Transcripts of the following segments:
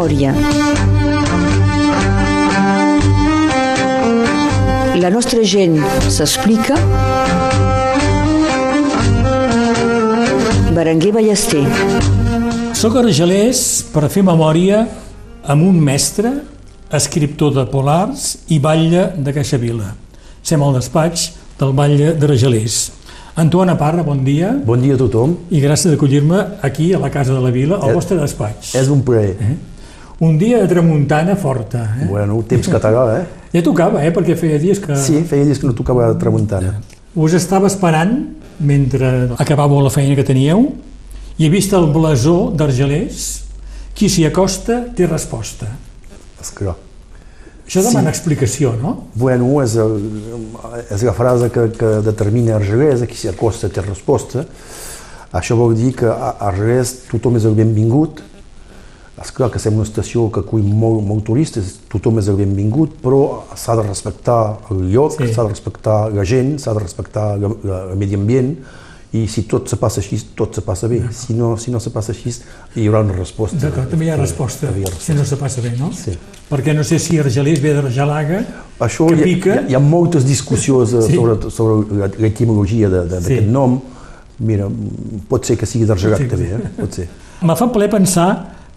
memòria. La nostra gent s'explica. Berenguer Ballester. Soc argelers per fer memòria amb un mestre, escriptor de Polars i batlle de Caixa Vila. Sem al despatx del batlle d'Argelers. Antoine Parra, bon dia. Bon dia a tothom. I gràcies d'acollir-me aquí, a la Casa de la Vila, al vostre despatx. És un plaer. Eh? Un dia de tramuntana forta. Eh? Bueno, temps català, eh? Ja tocava, eh? Perquè feia dies que... Sí, feia dies que no tocava tramuntana. Us estava esperant mentre acabàveu la feina que teníeu i he vist el blasó d'Argelers. Qui s'hi acosta té resposta. Esclar. Això demana sí. explicació, no? Bueno, és, el, és la frase que, que determina Argelers, qui s'hi acosta té resposta. Això vol dir que a Argelers tothom és el benvingut. És clar que som una estació que acull molt, molt turistes, tothom és el benvingut, però s'ha de respectar el lloc, s'ha sí. de respectar la gent, s'ha de respectar el medi ambient, i si tot se passa així, tot se passa bé. Si no, si no se passa així, hi haurà una resposta. D'acord, també hi ha resposta, resposta, si no se passa bé, no? Sí. Perquè no sé si Argelers ve d'Argelaga, Això que hi ha, pica... Hi ha, hi ha moltes discussions sí. sobre, sobre l'etimologia d'aquest sí. nom. Mira, pot ser que sigui d'Argelac sí, també, eh? pot ser. Me fa plaer pensar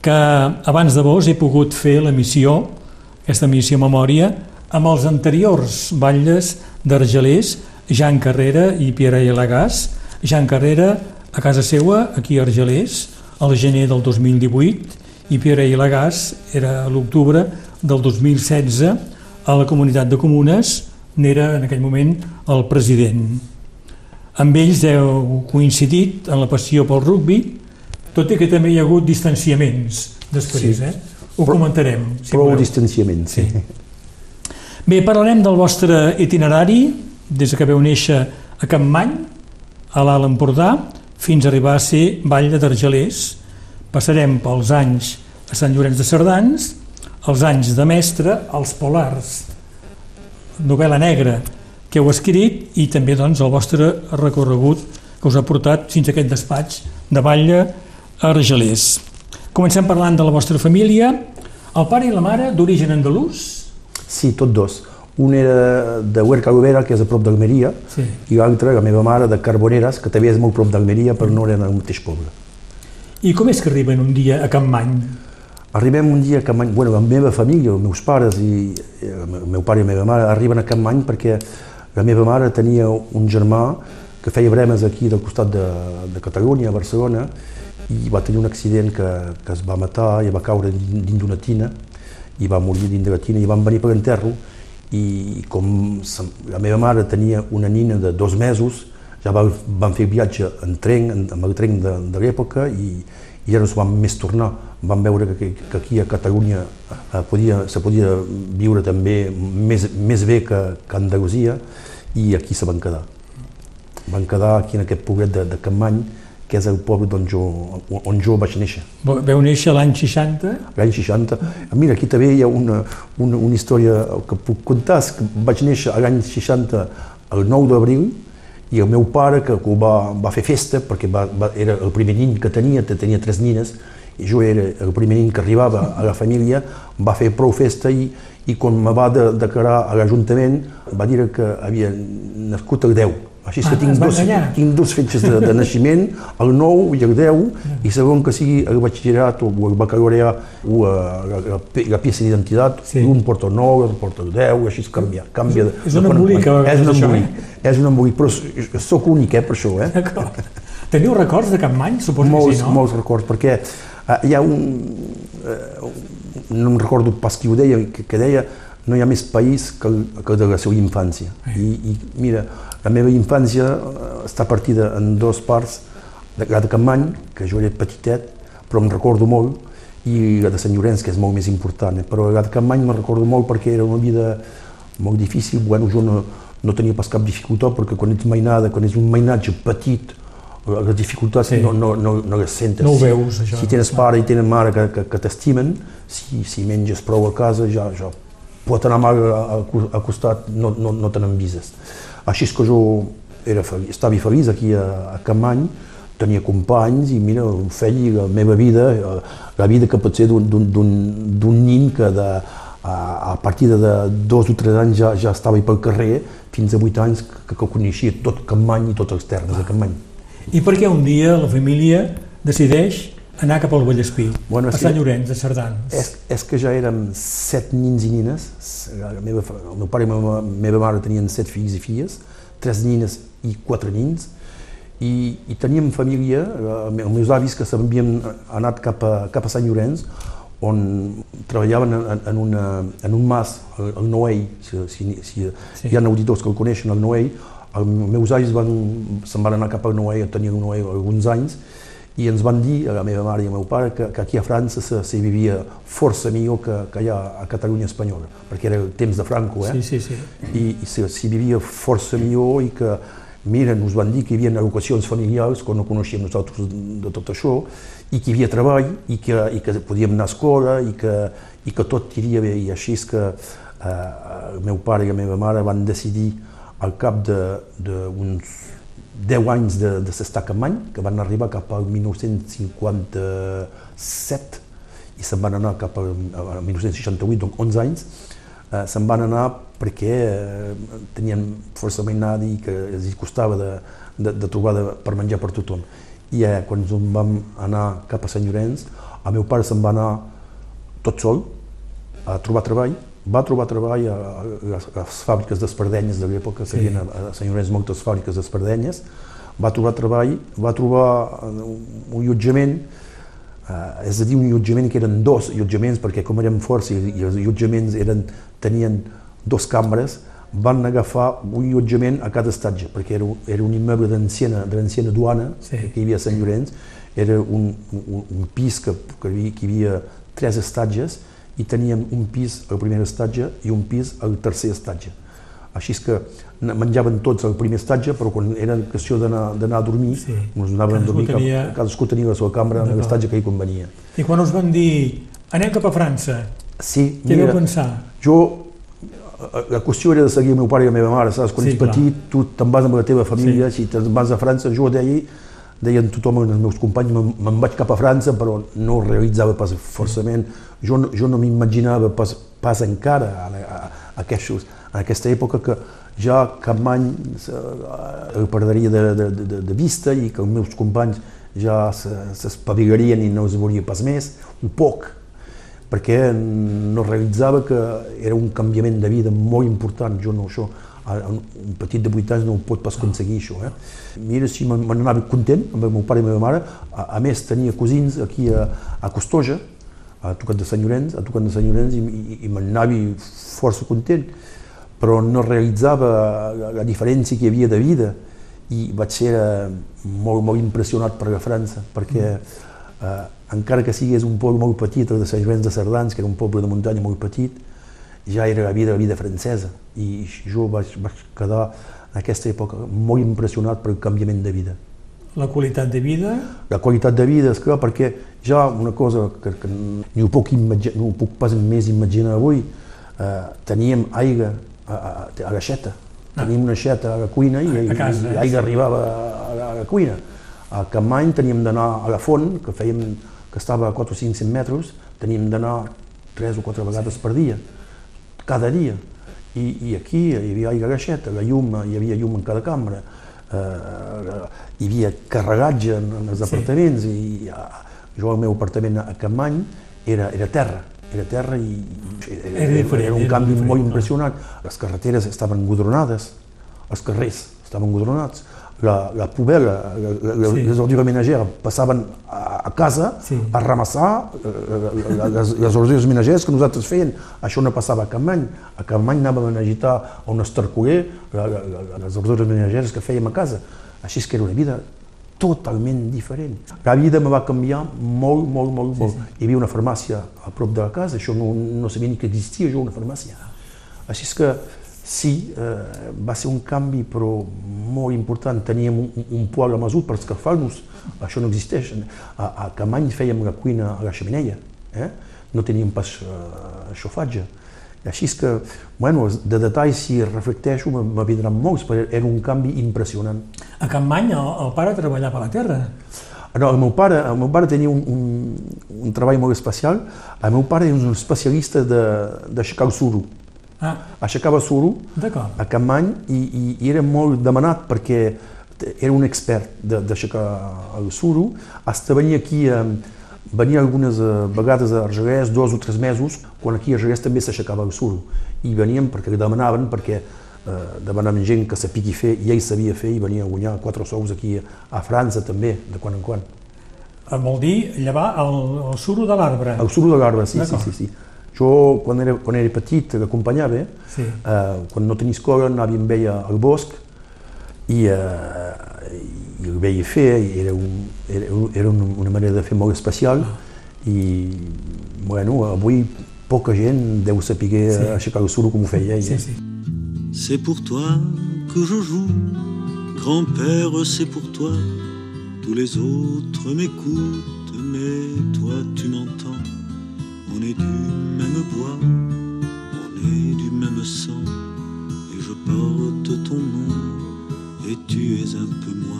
que abans de vos he pogut fer la missió, aquesta missió memòria, amb els anteriors batlles d'Argelers, Jan Carrera i Pierre Lagàs, Jean Carrera a casa seua, aquí a Argelers, al gener del 2018, i Pierre Lagàs era a l'octubre del 2016 a la comunitat de comunes, n'era en aquell moment el president. Amb ells heu coincidit en la passió pel rugbi, tot i que també hi ha hagut distanciaments després, sí. eh? Ho però, comentarem. Si prou distanciaments, sí. Bé, parlarem del vostre itinerari, des que veu néixer a Campmany, a l'Alt Empordà fins a arribar a ser Batlle d'Argelers. Passarem pels anys a Sant Llorenç de Cerdans, els anys de mestre, els polars, novel·la negra que heu escrit i també doncs, el vostre recorregut que us ha portat fins a aquest despatx de Batlle Argelers. Comencem parlant de la vostra família. El pare i la mare d'origen andalús? Sí, tots dos. Un era de Huerca Lubera, que és a prop d'Almeria, sí. i l'altre, la meva mare, de Carboneres, que també és molt prop d'Almeria, però no eren al mateix poble. I com és que arriben un dia a Campmany? Arribem un dia a Campmany, bueno, la meva família, els meus pares i el meu pare i la meva mare arriben a Campmany perquè la meva mare tenia un germà que feia bremes aquí del costat de, de Catalunya, a Barcelona, i va tenir un accident que, que es va matar i va caure dins d'una tina i va morir dins de la tina i van venir per enterro i com la meva mare tenia una nina de dos mesos, ja va, van fer viatge en tren, amb el tren de, de l'època i, i ja no s'ho van més tornar. Van veure que, que aquí a Catalunya eh, podia, se podia viure també més, més bé que, que Andalusia i aquí se van quedar. Van quedar aquí en aquest poblet de, de Campmany, que és el poble on jo, on jo vaig néixer. Veu néixer l'any 60? L'any 60. Mira, aquí també hi ha una, una, una història que puc contar, que vaig néixer l'any 60, el 9 d'abril, i el meu pare, que, que va, va fer festa, perquè va, va, era el primer nin que tenia, tenia tres nines, i jo era el primer nin que arribava a la família, va fer prou festa i, i quan me va de, declarar a l'Ajuntament va dir que havia nascut el 10 així ah, que tinc dos, tinc dos fetges de, de naixement, el 9 i el 10, i segon que sigui el batxillerat o el baccalaureat o uh, la, la, la peça d'identitat, sí. un porta el 9, l'altre porta el 10, així canvia. canvia de, és un embolic. És un embolic, eh? és un embolic, però sóc únic eh, per això. Eh? Teniu records de Campmany? Suposo molts, que sí, no? Molts records, perquè uh, hi ha un... Uh, no em recordo pas qui ho deia, que, que deia no hi ha més país que, que de la seva infància. I, I mira, la meva infància eh, està partida en dues parts, de la de Campmany, que jo era petitet, però em recordo molt, i la de Sant Llorenç, que és molt més important. Eh? Però la de Campmany me recordo molt perquè era una vida molt difícil. Bueno, jo no, no tenia pas cap dificultat, perquè quan ets mainada, quan ets un mainatge petit, les dificultats sí. no, no, no, no les sentes. No ho veus, això. Si tens pare i tenen mare que, que, que t'estimen, si, si menges prou a casa, ja, ja pot anar mal al costat, no, no, no te n'envises. Així que jo era, estava feliç aquí a, a Campany, tenia companys i mira, feia la meva vida, eh, la vida que pot ser d'un nin que de, a, a partir de dos o tres anys ja, ja estava pel carrer, fins a vuit anys que, que coneixia tot Campmany i tots els termes de Campmany. I per què un dia la família decideix anar cap al Vallespí, bueno, a Sant Llorenç de Cerdans? És, és que ja érem set nins i nines, la meva, el meu pare i la meva, meva mare tenien set fills i filles, tres nines i quatre nins, i, i teníem família, eh, els meus avis que s'havien anat cap a, cap a Sant Llorenç, on treballaven en, en, una, en un mas, el, el Noell, si, si, si sí. hi ha auditors que el coneixen, el Noell, els meus avis van, se'n van anar cap al Noell, tenien un Noell alguns anys, i ens van dir, a la meva mare i al meu pare, que, que aquí a França se, se vivia força millor que, que allà a Catalunya espanyola, perquè era el temps de Franco, eh? Sí, sí, sí. I, i s'hi vivia força millor i que Mira, ens van dir que hi havia educacions familiars, que no coneixíem nosaltres de tot això, i que hi havia treball, i que, i que podíem anar a escola, i que, i que tot iria bé. I així és que eh, el meu pare i la meva mare van decidir al cap d'uns 10 anys de, de s'estar a Campany, que van arribar cap al 1957, i se'n van anar cap al 1968, doncs 11 anys, eh, se'n van anar perquè eh, tenien força mainada i que els costava de, de, de trobar de, per menjar per tothom. I eh, quan vam anar cap a Sant Llorenç, el meu pare se'n va anar tot sol a trobar treball, va trobar treball a, les, a les fàbriques d'espardenyes de l'època, sí. a, a Sant Llorenç moltes fàbriques d'espardenyes, va trobar treball, va trobar un, allotjament Uh, és a dir, un allotjament que eren dos allotjaments, perquè com érem forts i, i els allotjaments eren, tenien dos cambres, van agafar un allotjament a cada estatge, perquè era, era un immeuble de l'anciana duana sí. que hi havia a Sant Llorenç, era un, un, un pis que, que, hi havia, que hi havia tres estatges i teníem un pis al primer estatge i un pis al tercer estatge. Així que menjaven tots al primer estatge, però quan era qüestió d'anar a dormir, sí. ens anaven a dormir, tenia... cadascú tenia la seva cambra en l'estatge que hi convenia. I quan us van dir, anem cap a França, sí, què vau pensar? Jo, la qüestió era de seguir el meu pare i la meva mare, saps? Quan sí, ets petit, tu te'n vas amb la teva família, sí. si te'n vas a França, jo deia, deien tothom, els meus companys, me'n vaig cap a França, però no realitzava pas forçament. Jo, jo no m'imaginava pas, pas encara a, a, a, aquests, en aquesta època que ja Capmany eh, el perdria de, de, de, de vista i que els meus companys ja s'espavilarien i no es volia pas més, un poc, perquè no realitzava que era un canviament de vida molt important. Jo no, això, un petit de 8 anys no ho pot pas aconseguir, això. Eh? Mira, si me n'anava content amb el meu pare i la meva mare, a, a més tenia cosins aquí a, a Costoja, a tocat de Sant Llorenç, a tocat de Sant Llorenç, i, i, i m'anava força content però no realitzava la, la diferència que hi havia de vida i vaig ser eh, molt, molt impressionat per la França, perquè eh, encara que sigués un poble molt petit, el de Sant Joan de Cerdans, que era un poble de muntanya molt petit, ja era la vida, la vida francesa, i jo vaig, vaig quedar en aquesta època molt impressionat per el canviament de vida. La qualitat de vida? La qualitat de vida, és clar, perquè ja una cosa que, que ni ho puc, imaginar, no ho puc pas més imaginar avui, eh, teníem aigua a, a, a la xeta. Ah. Teníem una xeta a la cuina i, a casa, i, i l'aigua arribava a la, a la cuina. A Campmany teníem d'anar a la font, que fèiem que estava a 4 o 500 metres, teníem d'anar 3 o 4 vegades per dia, cada dia. I, i aquí hi havia aigua a la xeta, la llum, hi havia llum en cada cambra, hi havia carregatge en, en els apartaments, sí. i eh, jo el meu apartament a Campmany era, era terra, era terra i era, era, diferent, era un canvi era molt impressionant. Les carreteres estaven engudronades, els carrers estaven engudronats, la, la pubela, la, sí. les ordures menagères passaven a, a casa sí. a ramassar eh, les, les ordures menagères que nosaltres feien. Això no passava a Campany. A Campany anàvem a agitar a un estercoler les ordures menagères que fèiem a casa. Així és que era una vida totalment diferent. La vida me va canviar molt, molt, molt, molt. Sí, sí. Hi havia una farmàcia a prop de la casa, això no, no sabia ni que existia jo una farmàcia. Així és que sí, eh, va ser un canvi però molt important. Teníem un, un poal a masut per escalfar-nos, això no existeix. A, a Camany fèiem la cuina a la xemeneia, eh? no teníem pas eh, xofatge. Així és que, bueno, de detalls, si reflecteixo, me vindran molts, però era un canvi impressionant. A Campmany el, el pare treballava a la terra. No, el meu pare, el meu pare tenia un, un, un treball molt especial. El meu pare és un especialista d'aixecar el suro. Ah, Aixecava suro a Campmany i, i, i era molt demanat perquè era un expert d'aixecar el suro. Hasta venia aquí, eh, venia algunes eh, vegades a Argelès, dos o tres mesos, quan aquí a Argelès també s'aixecava el suro. I venien perquè demanaven, perquè eh, demanaven gent que sapigui fer, i ell sabia fer, i venia a guanyar quatre sous aquí a França també, de quan en quan. Eh, Vol dir llevar el, el suro de l'arbre. El suro de l'arbre, sí, sí, sí, sí. Jo, quan era, quan era petit, l'acompanyava, Sí. eh, quan no tenia escola anava amb ell al bosc i, eh, i el veia fer, i era, un, era, era una una manera de fer molt especial i, bueno, avui poca gent deu saber Sí. aixecar el suro com ho feia ell. Sí, eh? sí. C'est pour toi que je joue, grand-père, c'est pour toi. Tous les autres m'écoutent, mais toi tu m'entends. On est du même bois, on est du même sang, et je porte ton nom, et tu es un peu moi.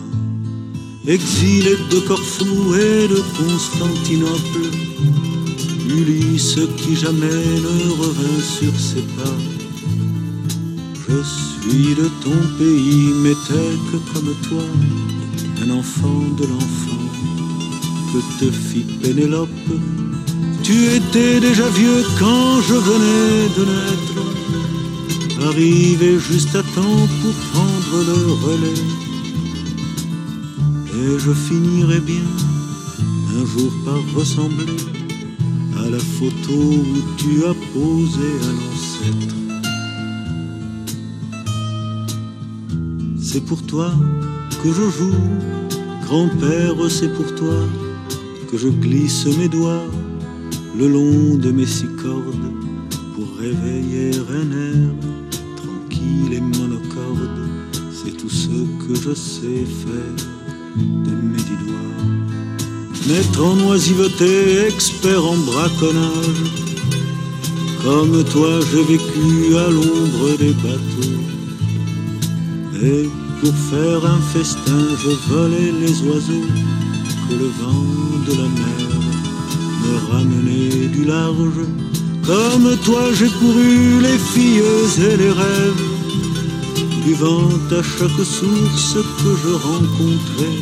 Exilé de Corfou et de Constantinople, Ulysse qui jamais ne revint sur ses pas. Je suis de ton pays, mais tel que comme toi, un enfant de l'enfant que te fit Pénélope. Tu étais déjà vieux quand je venais de naître, arrivé juste à temps pour prendre le relais. Et je finirai bien un jour par ressembler à la photo où tu as posé un ancêtre. C'est pour toi que je joue, grand-père, c'est pour toi que je glisse mes doigts le long de mes six cordes pour réveiller un air tranquille et monocorde. C'est tout ce que je sais faire de mes dix doigts. Maître en oisiveté, expert en braconnage, comme toi j'ai vécu à l'ombre des bateaux. Et pour faire un festin, je volais les oiseaux que le vent de la mer me ramenait du large. Comme toi, j'ai couru les filles et les rêves, buvant à chaque source que je rencontrais,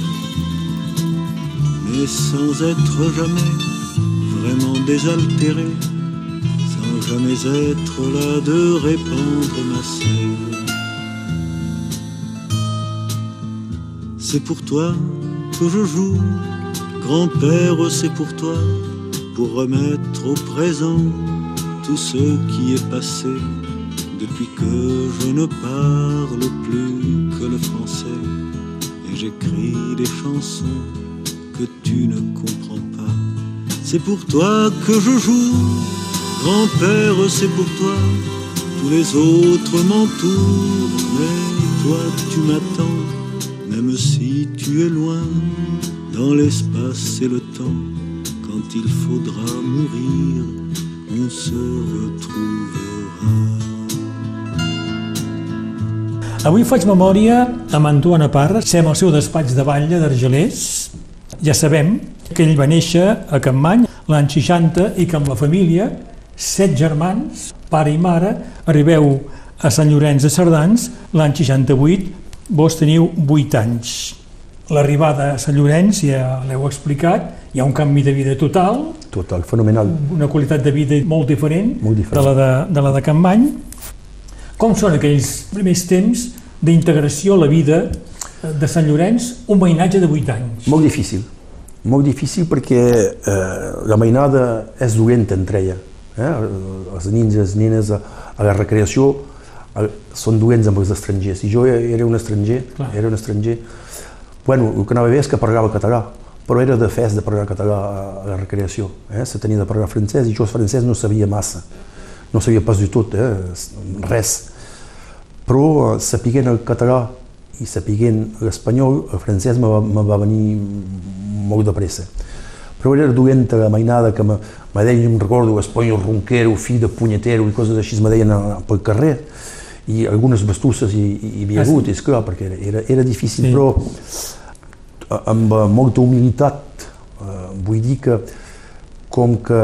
mais sans être jamais vraiment désaltéré, sans jamais être là de répandre ma sève. C'est pour toi que je joue, grand-père, c'est pour toi, pour remettre au présent tout ce qui est passé depuis que je ne parle plus que le français et j'écris des chansons que tu ne comprends pas. C'est pour toi que je joue, grand-père, c'est pour toi, tous les autres m'entourent, mais toi tu m'attends même si tu es loin, dans l'espace et le temps, quand il faudra mourir, on se retrouvera. Avui faig memòria amb Antoine Parra, sem al seu despatx de batlle d'Argelers. Ja sabem que ell va néixer a Campmany l'any 60 i que amb la família, set germans, pare i mare, arribeu a Sant Llorenç de Cerdans l'any 68, vos teniu 8 anys. L'arribada a Sant Llorenç, ja l'heu explicat, hi ha un canvi de vida total, Total, fenomenal. una qualitat de vida molt diferent, Molt diferent. de la de, de la de Campmany. Com són aquells primers temps d'integració a la vida eh, de Sant Llorenç, un veïnatge de 8 anys? Molt difícil. Molt difícil perquè eh, la mainada és dolenta entre ella. Eh? Els nins i les nenes a, a la recreació eh, són dolents amb els estrangers. I jo era un estranger, Clar. era un estranger. Bueno, el que anava bé és que parlava català, però era de fes de parlar català a la recreació. Eh? Se tenia de parlar francès i jo el francès no sabia massa. No sabia pas de tot, eh? res. Però eh, sapiguent el català i sapiguent l'espanyol, el francès me va, me va venir molt de pressa. Però era dolenta la mainada que me, me deien, em recordo, espanyol ronquero, fill de punyetero i coses així me deien eh, pel carrer. I algunes bastusses hi, hi havia Ah, hagut, és clar, perquè era, era, era difícil, Sí. però amb eh, molta humilitat eh, vull dir que com que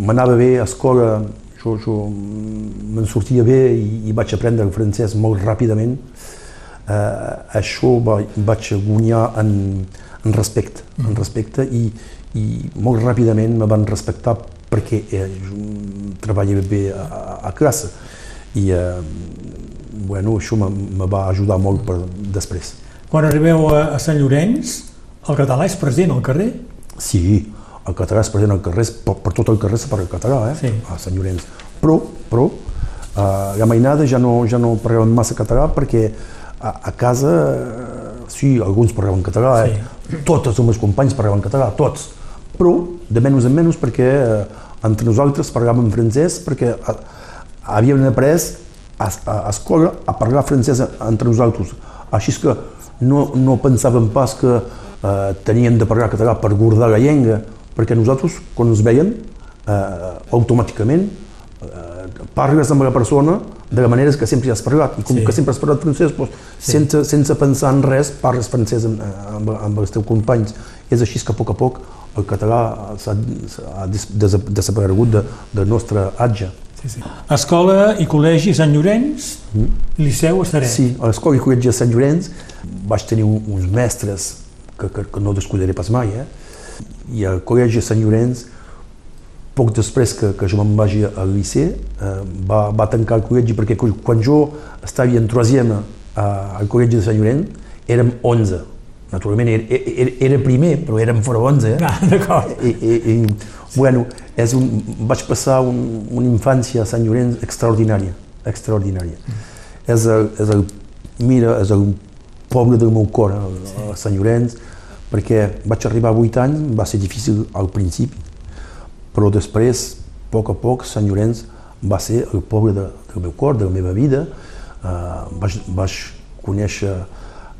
m'anava bé a escola, jo, jo me'n sortia bé i, i vaig aprendre el francès molt ràpidament, eh, això va, vaig guanyar en, en respecte, en respecte i, i molt ràpidament me van respectar perquè eh, jo treballava bé a, a classe i eh, bueno, això me, va ajudar molt per després. Quan arribeu a, a Sant Llorenç, el català és present al carrer? Sí, el català és present al carrer, per, per tot el carrer se parla català, eh? Sí. a Sant Llorenç. Però, però, uh, la mainada ja no, ja no parlàvem massa català perquè a, a casa, eh, sí, alguns parlaven català, eh? tots els meus companys parlaven català, tots, però de menys en menys perquè eh, entre nosaltres parlàvem francès perquè eh, havíem après a, a, a escola a parlar francès entre nosaltres. Així que no, no pensàvem pas que eh, teníem de parlar català per guardar la llengua, perquè nosaltres, quan ens veien, eh, automàticament eh, parles amb la persona de la manera que sempre has parlat. I com Sí. que sempre has parlat francès, doncs, sí. sense, sense pensar en res, parles francès amb, amb, amb els teus companys. És així que a poc a poc el català s'ha s'ha des, des, desaparegut de, del nostre atge. Sí, sí. Escola i col·legi Sant Llorenç, Liceu a Saret. Sí, a l'escola i col·legi de Sant Llorenç vaig tenir un, uns mestres que, que, que no descuidaré pas mai, eh? I al col·legi de Sant Llorenç, poc després que, que jo me'n vagi al liceu, eh, va, va tancar el col·legi perquè quan jo estava en troisième a- al col·legi de Sant Llorenç, érem 11. Naturalment era, era, era primer, però érem fora 11. Eh? Ah, d'acord. I, i, i, bueno, és un, vaig passar un, una infància a Sant Llorenç extraordinària, extraordinària. És el, és el, mira, és el poble del meu cor, a, a Sant Llorenç, perquè vaig arribar a 8 anys, va ser difícil al principi, però després, a poc a poc, Sant Llorenç va ser el poble de, del meu cor, de la meva vida. Uh, vaig, vaig conèixer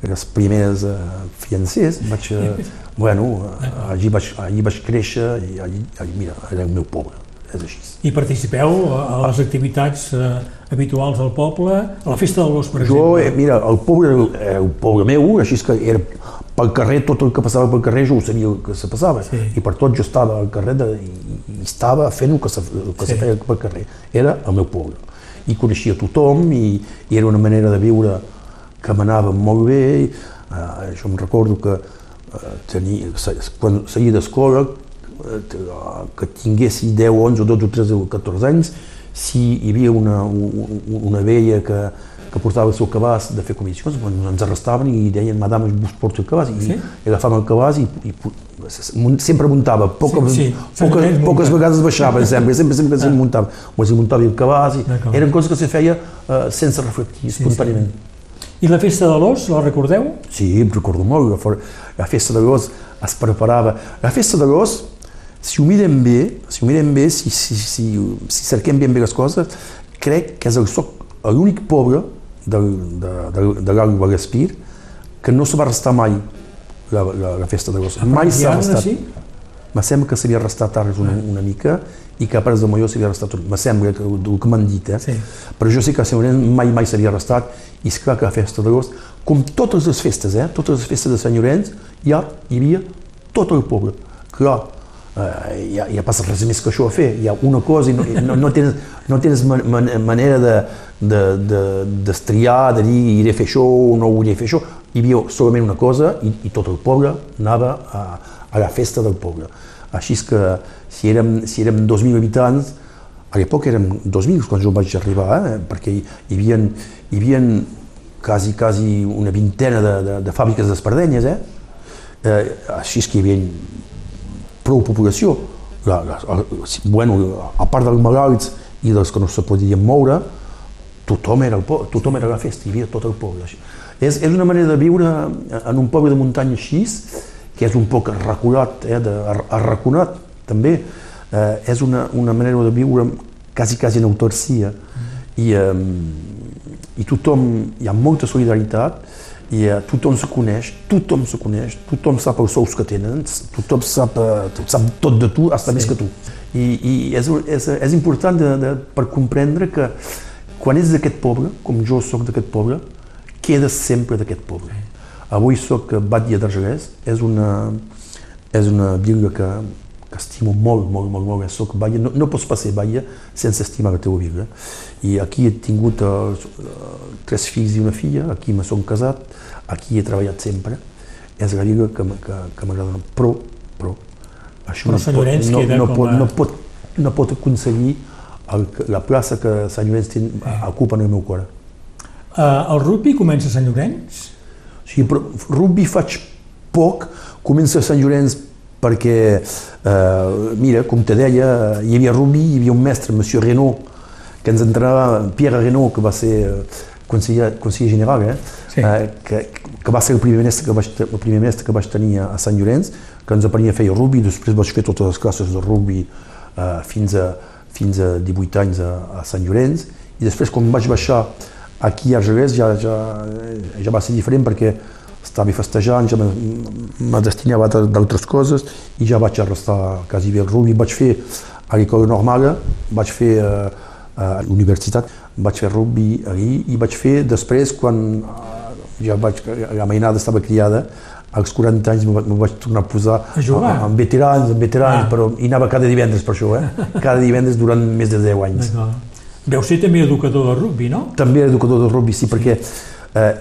les primeres uh, fiancers, vaig, uh, bueno, allí, vaig, allí vaig créixer i allí, allí, mira, era el meu poble, és així. I participeu a les activitats eh, habituals del poble, a la festa de l'os, per Jo, eh, exemple. mira, el poble era el poble meu, així que era pel carrer, tot el que passava pel carrer jo ho sabia el que se passava. Sí. I per tot jo estava al carrer de, i, i estava fent el que, se, el que Sí. se feia pel carrer. Era el meu poble. I coneixia tothom i, i era una manera de viure que m'anava molt bé. Uh, jo em recordo que uh, tenia, quan seguia d'escola, eh, que tinguessi 10, 11, 12, 13 o 14 anys, si hi havia una, un- una vella que, que portava el seu cabàs de fer comissions, doncs ens arrestaven i deien, madame, vos porto el cabàs, i, Sí? i agafàvem el cabàs i, i sempre muntava, poques, Sí, sí, poques, poques vegades baixava, sempre, sempre, sempre, sempre muntava. O es muntava el cabàs, i eren coses que se feia eh, sense reflectir, espontàniament. I la festa de l'os, la recordeu? Sí, em recordo molt, la, festa de l'os es preparava. La festa de l'os, si ho mirem bé, si ho mirem bé, si, si, si, si cerquem ben bé les coses, crec que és l'únic poble del, de, de, de l'Alt Vallespir que no se va restar mai la, la, la festa de l'os. Mai s'ha restat. sí? Me sembla que s'havia restat ara una, una mica i que a Pares de Molló s'havia restat tot. Me sembla que, el que m'han dit, eh? Sí. Però jo sé que a Sant Llorenç mai, mai s'havia restat i és clar que la festa d'agost, com totes les festes, eh? totes les festes de Sant Llorenç, ja hi havia tot el poble. Clar, eh, ja, ja passa res més que això a fer. Hi ha una cosa i no, no, no tens, no tens man, man, manera de, de, de, destriar, de dir iré a fer això o no iré a fer això. Hi havia solament una cosa i, i tot el poble anava a, a la festa del poble. Així és que si érem, si érem 2.000 habitants, a l'època érem 2.000 quan jo vaig arribar, eh? perquè hi, hi, havia, hi havia quasi, quasi una vintena de, de, de fàbriques d'espardenyes, eh? eh? així que hi havia prou població. La, la, la, bueno, a part dels malalts i dels que no se podien moure, tothom era, el, po- tothom era la festa, hi havia tot el poble. És, és una manera de viure en un poble de muntanya així, que és un poc arraconat, eh, de, ar- arraconat també, eh, és una, una manera de viure quasi, quasi en autarcia. I, eh, I tothom, hi ha molta solidaritat, i eh, tothom se coneix, tothom se coneix, tothom sap els sous que tenen, tothom sap, eh, sap tot de tu, hasta sí. més que tu. I, i és, és, és important de, de, per comprendre que quan ets d'aquest poble, com jo sóc d'aquest poble, quedes sempre d'aquest poble. Avui sóc batlle d'Argelès, és una, és una vila que, que estimo molt, molt, molt, molt. Soc batlle, no, no pots passar batlle sense estimar la teva vila. I aquí he tingut uh, tres fills i una filla, aquí me són casat, aquí he treballat sempre. És la vila que, que, que m'agrada. Però, però, això però no, pot, no, no, pot, a... no, pot, no pot aconseguir el, la plaça que Sant Llorenç ten, eh. ocupa en el meu cor. Uh, el rugby comença a Sant Llorenç? Sí, però rugby faig poc, comença a Sant Llorenç perquè, eh, mira, com te deia, hi havia rugby, hi havia un mestre, Monsieur Renault, que ens entrenava, Pierre Renault, que va ser eh, conseller, conseller general, eh? Sí. eh que, que va ser el primer mestre que vaig, el primer mestre que vaig tenir a Sant Llorenç, que ens aprenia a fer rugby, després vaig fer totes les classes de rugby eh, fins, a, fins a 18 anys a, a Sant Llorenç, i després quan vaig baixar aquí a Argelès ja, ja, ja va ser diferent perquè estava festejant, ja me destinava a d'altres coses i ja vaig restar quasi bé el rugby. Vaig fer a l'escola normal, vaig fer uh, a la universitat, vaig fer rugby allí i vaig fer després, quan uh, ja vaig, la mainada estava criada, als 40 anys me vaig tornar a posar a jugar. amb veterans, amb veterans, ah. però hi anava cada divendres per això, eh? cada divendres durant més de 10 anys. Deu ser també educador de rugby, no? També educador de rugby, sí, perquè eh,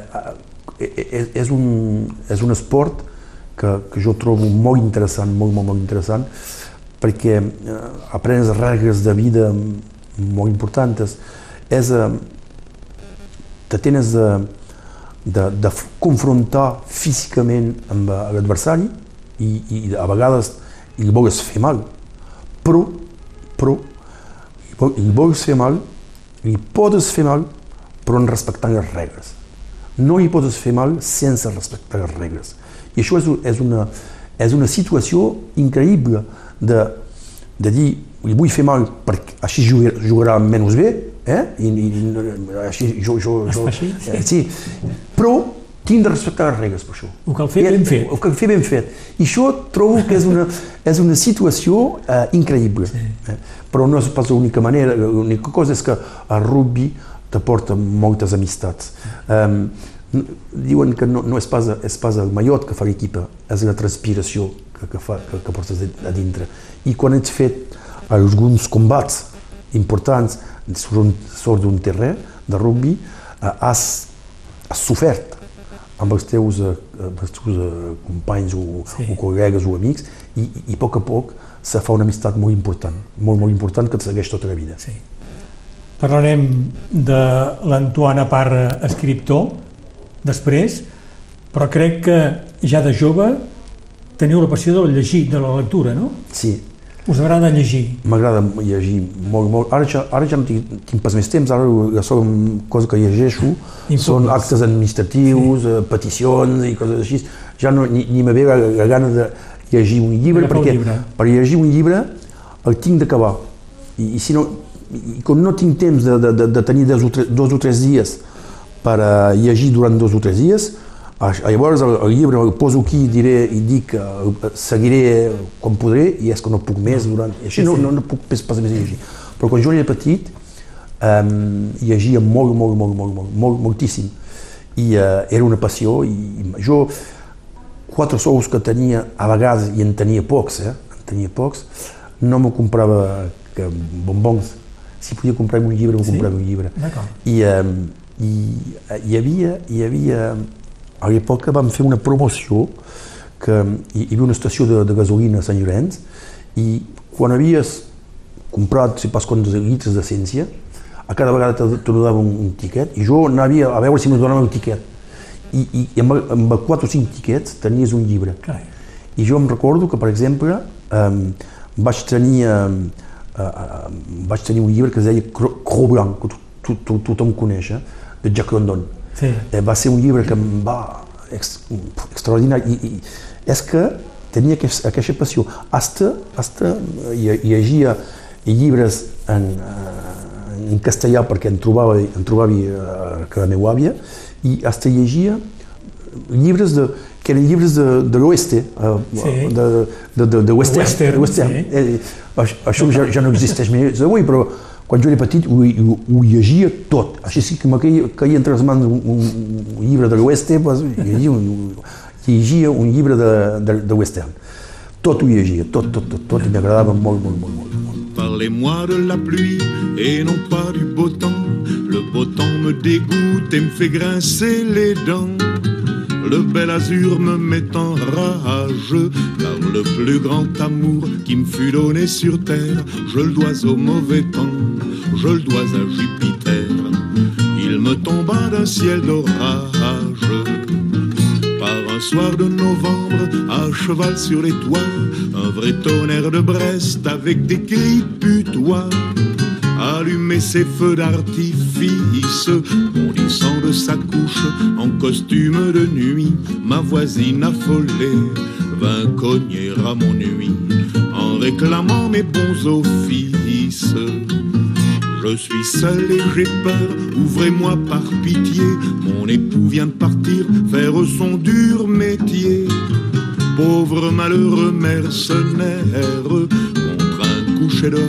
és, és, un, és un esport que, que jo trobo molt interessant, molt, molt, molt interessant, perquè eh, aprens regles de vida molt importants. És, eh, te tens de, de, de confrontar físicament amb l'adversari i, i a vegades li vols fer mal, però, però li vols fer mal, li pots fer mal, però en respectant les regles no hi pots fer mal sense respectar les regles. I això és, és, una, és una situació increïble de, de dir li vull fer mal perquè així jugarà menys bé, eh? I, i així jo... jo, jo així? Eh, sí. Però tinc de respectar les regles per això. Ho cal fer ben fet. Ho cal fer ben fet. I això trobo que és una, és una situació eh, increïble. Sí. Eh? Però no és pas l'única manera, l'única cosa és que el rugby t'aporta moltes amistats. Um, diuen que no, no és, pas, és pas el mallot que fa l'equipa, és la transpiració que, que, fa, que, que portes a dintre. I quan ets fet alguns combats importants sort d'un terreny de rugby, eh, has, has sofert amb els teus, eh, amb els teus eh, companys o, sí. o col·legues o amics i, i a poc a poc se fa una amistat molt important, molt, molt important que et segueix tota la vida. Sí. Parlarem de l'Antoine Parra, escriptor, després, però crec que ja de jove teniu la passió de llegir, de la lectura, no? Sí. Us agrada llegir? M'agrada llegir molt, molt. Ara ja, ara ja no tinc, tinc pas més temps, ara la sola cosa que llegeixo són actes administratius, sí. Eh, peticions i coses així. Ja no, ni, ni me ve la, la gana de llegir un llibre, perquè llibre. per llegir un llibre el tinc d'acabar. I, I si no, i com no tinc temps de, de, de, de tenir dos o, tres, dos o tres dies per uh, llegir durant dos o tres dies, llavors el, el llibre el poso aquí i diré i dic que uh, seguiré quan podré i és que no puc més durant... I així no, no, no puc pas, pas més llegir. Però quan jo era petit um, llegia molt, molt, molt, molt, molt, molt moltíssim. I uh, era una passió i, i jo quatre sous que tenia, a vegades, i en tenia pocs, eh? en tenia pocs, no m'ho comprava que bombons si podia comprar un llibre, sí? comprava un llibre. I, um, i hi havia, hi havia, a l'època vam fer una promoció que hi, hi havia una estació de, de gasolina a Sant Llorenç i quan havies comprat, si pas quants litres d'essència, a cada vegada te, te donava un, un tiquet i jo anava a veure si me donava el tiquet. I, i, i amb, amb 4 o 5 tiquets tenies un llibre. Carai. I jo em recordo que, per exemple, um, vaig tenir um, vaig tenir un llibre que es deia Cro Blanc, que to, to, tothom coneix, eh? de Jack London. Sí. Eh, va ser un llibre que em va ex, extraordinari i, i és que tenia aquest, aquesta passió. Hasta, hasta llegia llibres en, en castellà perquè en trobava, en trobava eh, que la meva àvia i hasta llegia llibres de, que eren llibres de, de l'oeste, uh, sí. de, de, de, de western. western, western. Sí. Eh, això ja, ja no existeix més avui, però quan jo era petit ho, ho, ho llegia tot. Així sí que me caia, caia entre les mans un, un, un llibre de l'Oeste, pues, llegia, un, llegia un llibre de, de, de western. Tot ho llegia, tot, tot, tot, tot, i m'agradava molt, molt, molt, molt. molt. Parlez-moi de la pluie et non pas du beau temps. Le beau temps me dégoûte et me fait grincer les dents. Le bel azur me met en rage, car le plus grand amour qui me fut donné sur terre, je le dois au mauvais temps, je le dois à Jupiter. Il me tomba d'un ciel d'orage, par un soir de novembre, à cheval sur les toits, un vrai tonnerre de Brest avec des cris putois allumer ses feux d'artifice, bondissant de sa couche en costume de nuit. Ma voisine affolée vint cogner à mon nuit en réclamant mes bons offices. Je suis seul et j'ai peur, ouvrez-moi par pitié. Mon époux vient de partir faire son dur métier. Pauvre malheureux mercenaire, coucher d'or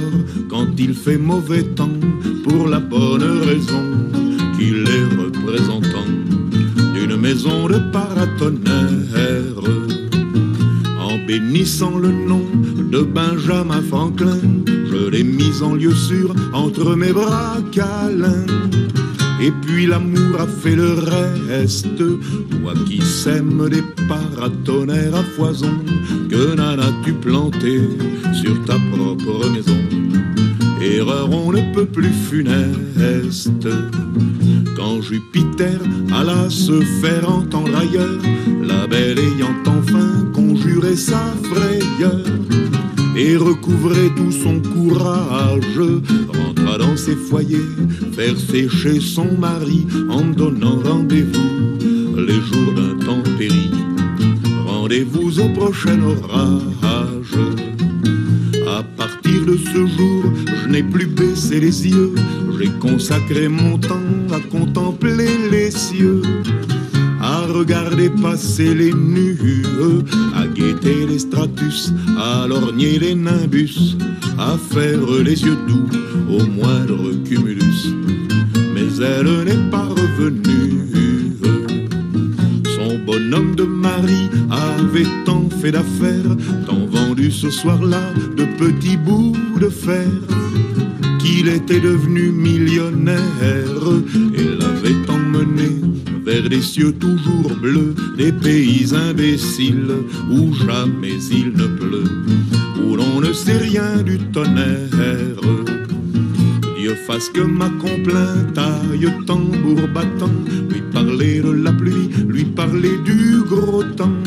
quand il fait mauvais temps pour la bonne raison qu'il est représentant d'une maison de paratonnerre. En bénissant le nom de Benjamin Franklin, je l'ai mis en lieu sûr entre mes bras câlins. Et puis l'amour a fait le reste. Toi qui sèmes des paratonnerres à foison, que n'en as-tu planté sur ta propre maison Erreur on ne peut plus funeste. Quand Jupiter alla se faire entendre ailleurs, la belle ayant enfin conjuré sa frayeur et recouvrait tout son courage, rentra dans ses foyers, faire sécher son mari en donnant rendez-vous les jours péri. Rendez-vous au prochain orage. Yeux, j'ai consacré mon temps à contempler les cieux à regarder passer les nues, à guetter les stratus, à lorgner les nimbus, à faire les yeux doux au moindre cumulus. Mais elle n'est pas revenue. Son bonhomme de mari avait tant fait d'affaires, tant vendu ce soir-là de petits bouts de fer était devenu millionnaire et l'avait emmené vers des cieux toujours bleus, des pays imbéciles où jamais il ne pleut, où l'on ne sait rien du tonnerre. Dieu fasse que ma complainte aille tambour battant, lui parler de la pluie, lui parler du gros temps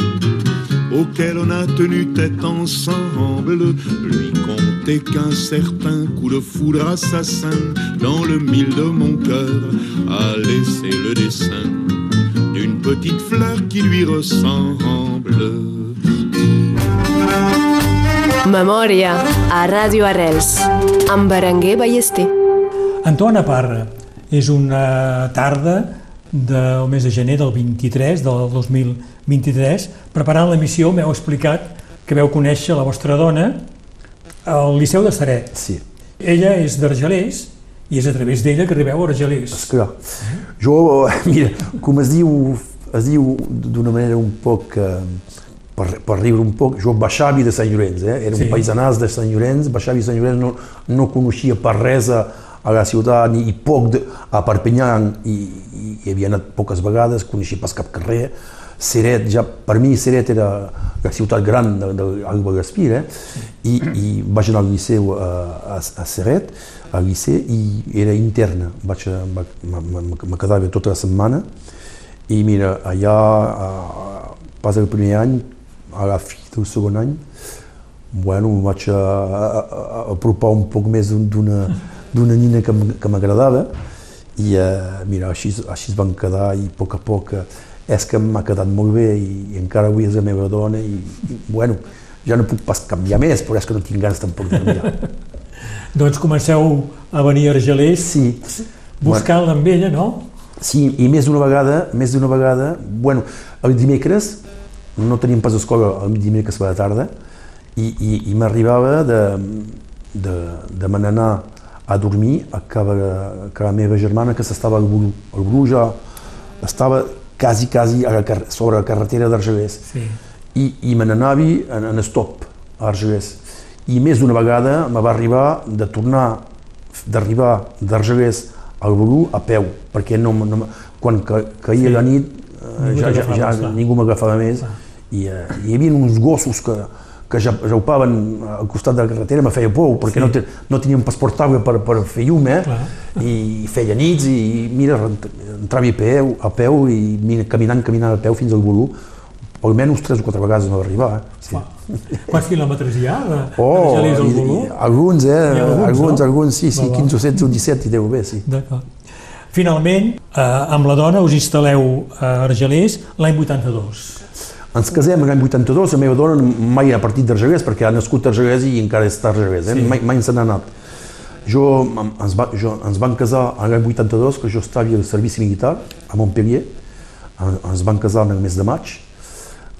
auquel on a tenu tête ensemble, compter qu'un certain coup de foudre assassin dans le mille de mon cœur a laissé le dessin d'une petite fleur qui lui ressemble. Memòria a Ràdio Arrels amb Berenguer Ballester. Antona Parra és una tarda del mes de gener del 23 del 2023 preparant l'emissió m'heu explicat que veu conèixer la vostra dona al Liceu de Saret Sí, ella és d'Argelers i és a través d'ella que arribeu a Argelers esclar. Jo, mira, com es diu, es diu d'una manera un poc, eh, per, per riure un poc, jo baixavi de Sant Llorenç, eh? era Sí. un paisanàs de Sant Llorenç, baixavi de Sant Llorenç, no, no coneixia per res a, a la ciutat, ni i poc de, a Perpinyà, i, i, hi havia anat poques vegades, coneixia pas cap carrer, Seret, ja, per mi Seret era la ciutat gran Gaspir, eh? I, i vaig anar al liceu a, a, a Seret, al liceu, i era interna, vaig, va- me- quedava tota la setmana, i mira, allà, a, pas el primer any, a la fi del segon any, bueno, em vaig a, a, a, apropar un poc més d'un- d'una d'una nina que, m'agradava i eh, mira, així, així es van quedar i a poc a poc eh, és que m'ha quedat molt bé i, i encara avui és la meva dona i, i bueno, ja no puc pas canviar més, però és que no tinc ganes tampoc de canviar. doncs comenceu a venir a Argelers Sí, buscant-la amb ella, no? Sí, i més d'una vegada, més d'una vegada, bueno, el dimecres, no teníem pas escola el dimecres a la tarda, i, i, i m'arribava de, de, de me n'anar a dormir a casa, a la meva germana que s'estava al Buru. El Buru ja estava quasi, quasi a la, sobre la carretera d'Argelès. Sí. I, i me n'anava en, en stop a Argelès. I més d'una vegada me va arribar de tornar, d'arribar d'Argelès al Buru a peu, perquè no, no, quan ca, caïa sí. la nit eh, ja, ja, ja, ja ningú m'agafava més. Ah. I eh, hi havia uns gossos que, que ja jaupaven al costat de la carretera, me feia por, perquè sí. no, te, no tenia un passaport per, per fer llum, eh? i feia nits, i mira, entrava a peu, a peu i mira, caminant, caminant a peu fins al Bolú, almenys tres o quatre vegades no va arribar. Eh? Sí. Quants quilòmetres hi ha de, oh, de al Bolú? Alguns, eh? Alguns, alguns, no? alguns, sí, sí, 15 o 16 o 17 hi deu haver, sí. D'acord. Finalment, eh, amb la dona us instal·leu a Argelers l'any 82. Ens casem l'any 82, la meva dona mai ha partit d'Argelers perquè ha nascut a Argelers i encara està a Argelers, eh? sí. mai, mai se n'ha anat. Jo, ens, va, jo, ens van casar l'any 82, que jo estava al servici militar a Montpellier, ens van casar el mes de maig.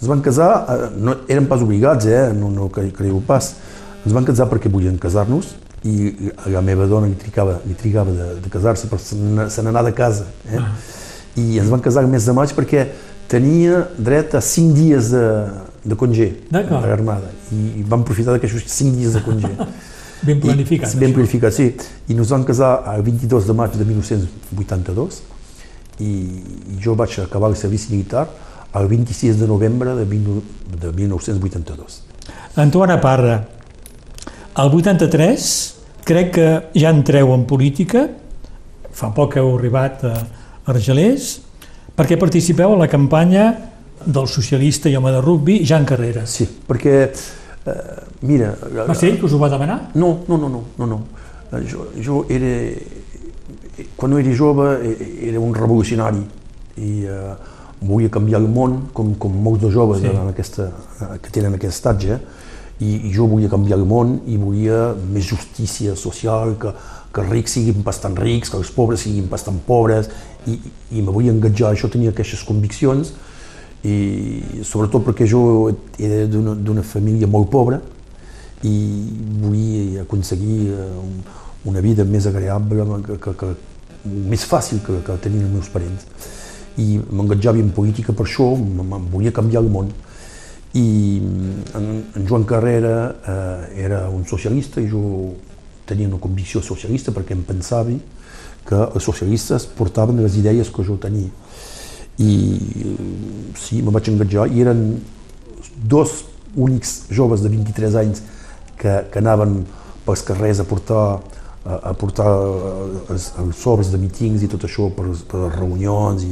Ens van casar, eh, no, eren pas obligats, eh? no, no creieu pas, ens van casar perquè volien casar-nos i la meva dona li trigava, li trigava de, de casar-se per se n'anar de casa. Eh? Ah. I ens van casar el mes de maig perquè tenia dret a 5 dies de, de congé a l'armada i, vam aprofitar d'aquests 5 dies de congé. ben planificat. I, ben planificat, sí. I nos vam casar el 22 de maig de 1982 i, i jo vaig acabar el servici militar el 26 de novembre de, 20, de 1982. Antoine Parra, el 83 crec que ja entreu en política, fa poc heu arribat a Argelers, perquè participeu a la campanya del socialista i home de rugbi, Jan Carrera. Sí, perquè, eh, mira... Va ser ell que us ho va demanar? No, no, no, no, no, no. Eh, jo, jo era... Quan era jove era un revolucionari i eh, volia canviar el món, com, com molts de joves sí. en aquesta, que tenen aquest estatge, i, i jo volia canviar el món i volia més justícia social, que, que els rics siguin bastant rics, que els pobres siguin bastant pobres, i, i me vull engatjar, això tenia aquestes conviccions, i sobretot perquè jo era d'una família molt pobra i volia aconseguir eh, una vida més agradable, que, que, que, més fàcil que, que tenien els meus parents. I m'engatjava en política per això, volia canviar el món. I en, en Joan Carrera eh, era un socialista i jo tenia una convicció socialista perquè em pensava que els socialistes portaven les idees que jo tenia. I sí, me vaig engatjar i eren dos únics joves de 23 anys que, que anaven pels carrers a portar a, a portar els, els sobres de mítings i tot això per, per les reunions i,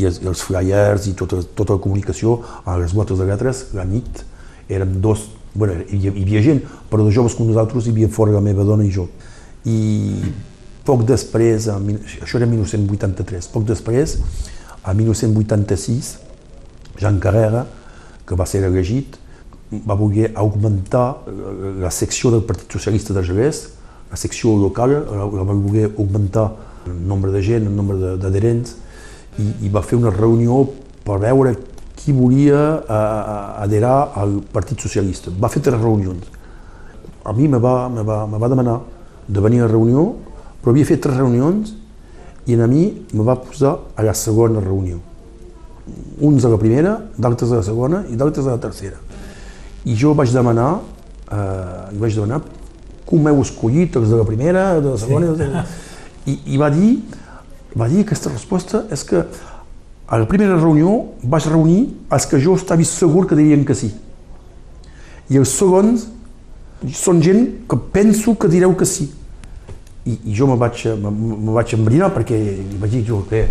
i, els, els flyers i tota, tota la comunicació a les botes de lletres la nit eren dos, bueno, hi, hi havia gent, però de joves com nosaltres hi havia fora la meva dona i jo. I poc després, això era 1983, poc després, a 1986, Jean Carrera, que va ser elegit, va voler augmentar la secció del Partit Socialista de la secció local, la va voler augmentar el nombre de gent, el nombre d'adherents, i, i va fer una reunió per veure qui volia adherar al Partit Socialista. Va fer tres reunions. A mi me va, me va, me va demanar de venir a la reunió però havia fet tres reunions i a mi me va posar a la segona reunió. Uns a la primera, d'altres a la segona i d'altres a la tercera. I jo vaig demanar, eh, vaig demanar com m'heu escollit, els de la primera, de la segona... Sí. De... I, I va dir, va dir aquesta resposta és que a la primera reunió vaig reunir els que jo estava segur que dirien que sí. I els segons són gent que penso que direu que sí i, i jo me vaig, me, me vaig embrinar perquè vaig dir, jo, què,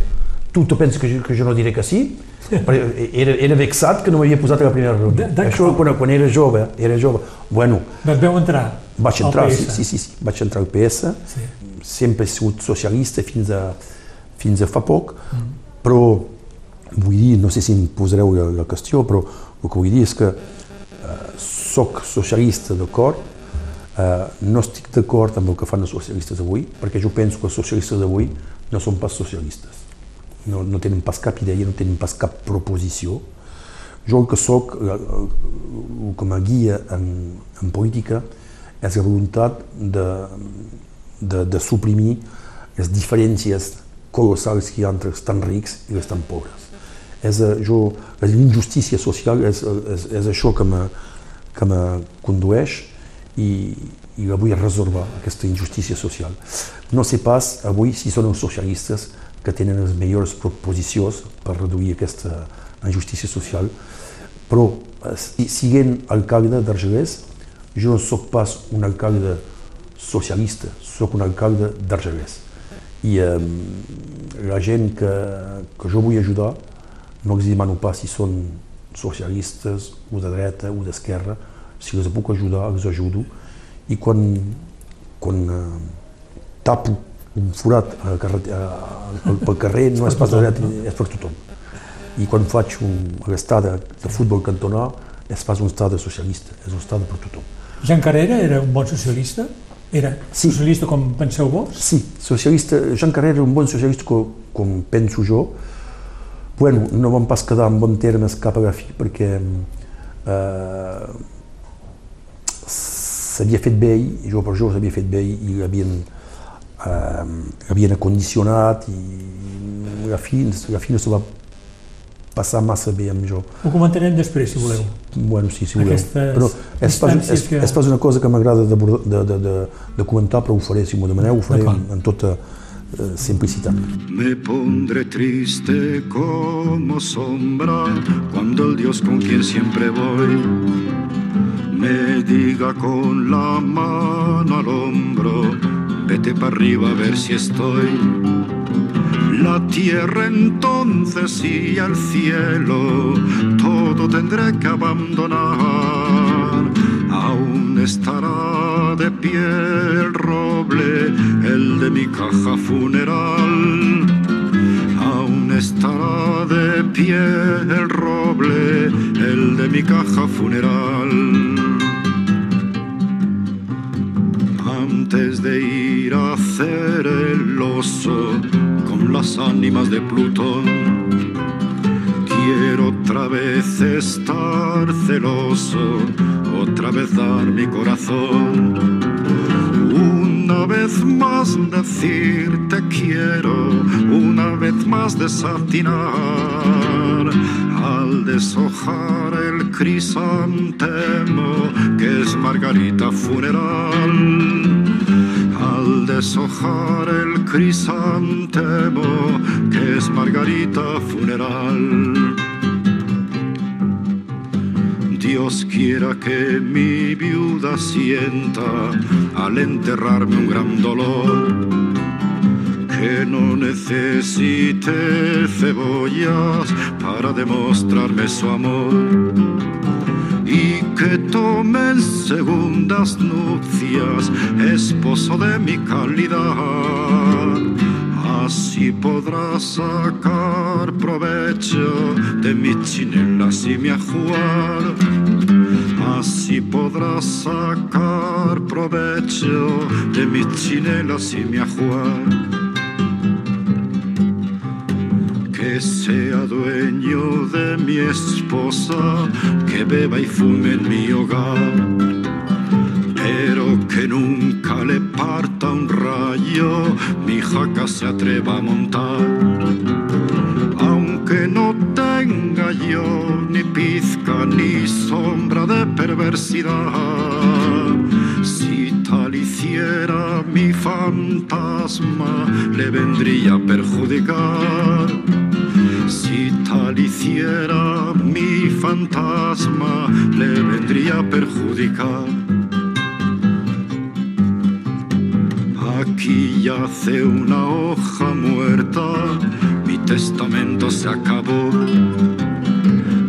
tu te penses que jo, que jo no diré que sí? Era, era vexat que no m'havia posat a la primera reunió. Això quan, quan era jove, era jove. Bueno, Vas veu entrar Vaig entrar, sí, sí, sí, sí, vaig entrar al PS, sí. sempre he sigut socialista fins a, fins a fa poc, mm. però vull dir, no sé si em posareu la, la qüestió, però el que vull dir és que eh, soc socialista d'acord, Eh, no estic d'acord amb el que fan els socialistes avui, perquè jo penso que els socialistes d'avui no són pas socialistes. No, no tenen pas cap idea, no tenen pas cap proposició. Jo el que sóc, el, el que me guia en, en política és la voluntat de, de, de suprimir les diferències colossals que hi ha entre els tan rics i els tan pobres. És, eh, jo, l'injustícia social és, és, és això que me, que me condueix i, i la vull resolver, aquesta injustícia social. No sé pas avui si són els socialistes que tenen les millors proposicions per reduir aquesta injustícia social, però eh, si, siguent alcalde d'Argelès, jo no sóc pas un alcalde socialista, sóc un alcalde d'Argelès. I eh, la gent que, que jo vull ajudar no els demano pas si són socialistes o de dreta o d'esquerra, si els puc ajudar, els ajudo i quan, quan eh, tapo un forat a, a, a, pel carrer no és pas de dreta, és per tothom. I quan faig un, l'estada de futbol cantonà és pas un estada socialista, és un estada per tothom. Jean Carrera era un bon socialista? Era sí. socialista com penseu vos? Sí, socialista. Jean Carrera era un bon socialista com, com penso jo. Bueno, no vam pas quedar en bon termes cap a la fi perquè eh, s'havia fet bé, jo per jo s'havia fet bé i l'havien eh, havien acondicionat i la fi, la fi no se va passar massa bé amb jo. Ho comentarem després, si voleu. Bueno, sí, si voleu. Aquestes però és pas, és, que... és pas una cosa que m'agrada de, de, de, de, de comentar, però ho faré, si m'ho demaneu, ho faré en, en tota eh, simplicitat. Me pondré triste como sombra cuando el Dios con quien siempre voy me diga con la mano al hombro, vete para arriba a ver si estoy la tierra entonces y el cielo, todo tendré que abandonar. Aún estará de pie el roble, el de mi caja funeral. Aún estará de pie el roble, el de mi caja funeral. Antes de ir a hacer el oso, las ánimas de Plutón. Quiero otra vez estar celoso, otra vez dar mi corazón. Una vez más decirte quiero, una vez más desatinar al deshojar el crisantemo que es margarita funeral al deshojar el crisantemo que es margarita funeral. Dios quiera que mi viuda sienta al enterrarme un gran dolor, que no necesite cebollas para demostrarme su amor que tomen segundas nupcias, esposo de mi calidad. Así podrás sacar provecho de mi chinelas y mi ajuar. Así podrás sacar provecho de mis chinelas y mi ajuar sea dueño de mi esposa, que beba y fume en mi hogar, pero que nunca le parta un rayo, mi jaca se atreva a montar. Aunque no tenga yo ni pizca ni sombra de perversidad, si tal hiciera mi fantasma, le vendría a perjudicar tal hiciera mi fantasma, le vendría a perjudicar. Aquí yace una hoja muerta, mi testamento se acabó.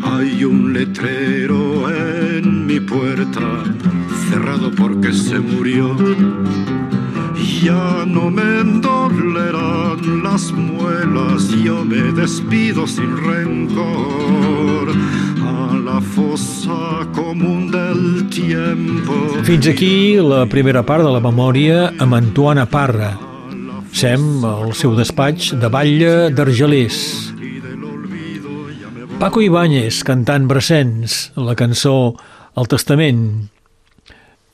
Hay un letrero en mi puerta, cerrado porque se murió ya no me endolerán las muelas, yo me despido sin rencor a la fossa común del tiempo. Fins aquí la primera part de la memòria amb Antoana Parra. Sem al seu despatx de Batlle d'Argelers. Paco Ibáñez cantant Brassens, la cançó El Testament.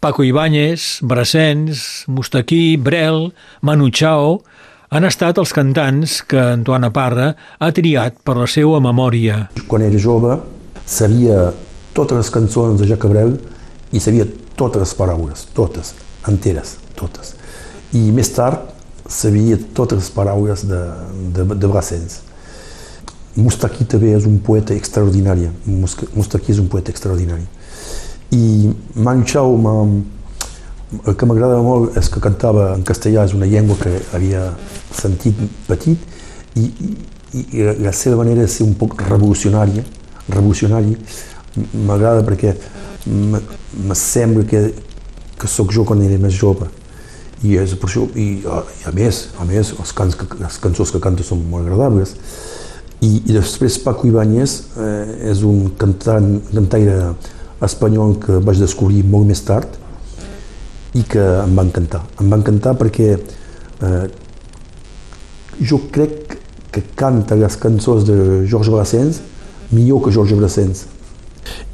Paco Ibáñez, Brassens, Mustaquí, Brel, Manu Chao han estat els cantants que Antoine Parra ha triat per la seva memòria. Quan era jove sabia totes les cançons de Jacques Brel i sabia totes les paraules, totes, enteres, totes. I més tard sabia totes les paraules de, de, de Brassens. Mustaki també és un poeta extraordinari. Mustaki és un poeta extraordinari. I Manu Chao, el que m'agrada molt és que cantava en castellà, és una llengua que havia sentit petit i, i, i la seva manera de ser un poc revolucionària, revolucionari, m'agrada perquè me sembla que, que sóc jo quan era més jove i és per això, i, i a més, a més, els cants, les cançons que canta són molt agradables. I, i després Paco Ibáñez eh, és un cantant, cantaire espanyol que vaig descobrir molt més tard i que em va encantar. Em va encantar perquè eh, jo crec que canta les cançons de Georges Brassens millor que Georges Brassens.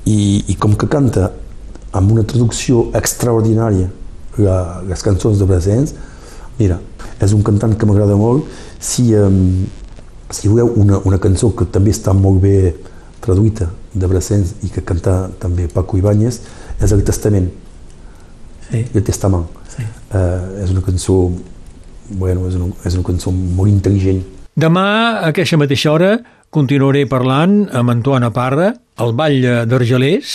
I, i com que canta amb una traducció extraordinària la, les cançons de Brassens, mira, és un cantant que m'agrada molt. Si, um, si voleu una, una cançó que també està molt bé traduïta de Brassens i que canta també Paco Ibáñez, és El Testament. Sí. El Testament. Sí. Uh, és una cançó bueno, és una, és una cançó molt intel·ligent. Demà, a aquesta mateixa hora, continuaré parlant amb Antoine Parra, al Ball d'Argelers,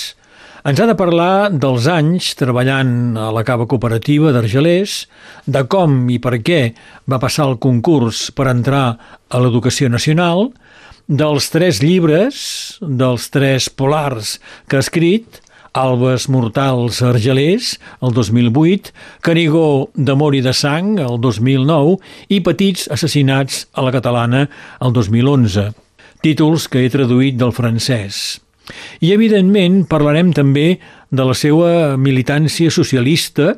ens ha de parlar dels anys treballant a la cava cooperativa d'Argelers, de com i per què va passar el concurs per entrar a l'educació nacional, dels tres llibres, dels tres polars que ha escrit, Albes Mortals Argelers, el 2008, Canigó d'Amor i de Sang, el 2009, i Petits Assassinats a la Catalana, el 2011. Títols que he traduït del francès. I, evidentment, parlarem també de la seva militància socialista,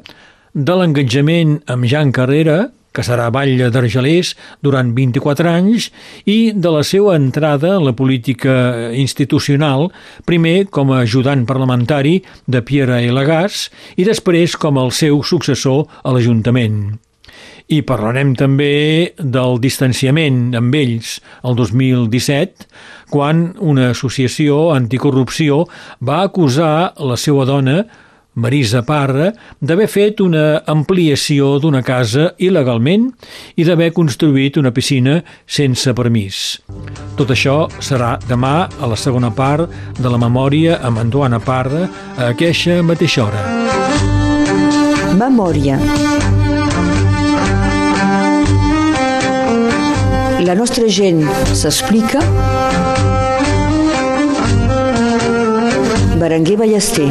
de l'engatjament amb Jean Carrera, que serà batlle d'Argelers durant 24 anys, i de la seva entrada a la política institucional, primer com a ajudant parlamentari de Pierre Elagàs i després com el seu successor a l'Ajuntament. I parlarem també del distanciament amb ells el 2017, quan una associació anticorrupció va acusar la seva dona, Marisa Parra, d'haver fet una ampliació d'una casa il·legalment i d'haver construït una piscina sense permís. Tot això serà demà a la segona part de la memòria amb Antoine Parra a aquesta mateixa hora. Memòria la nostra gent s'explica Berenguer Ballester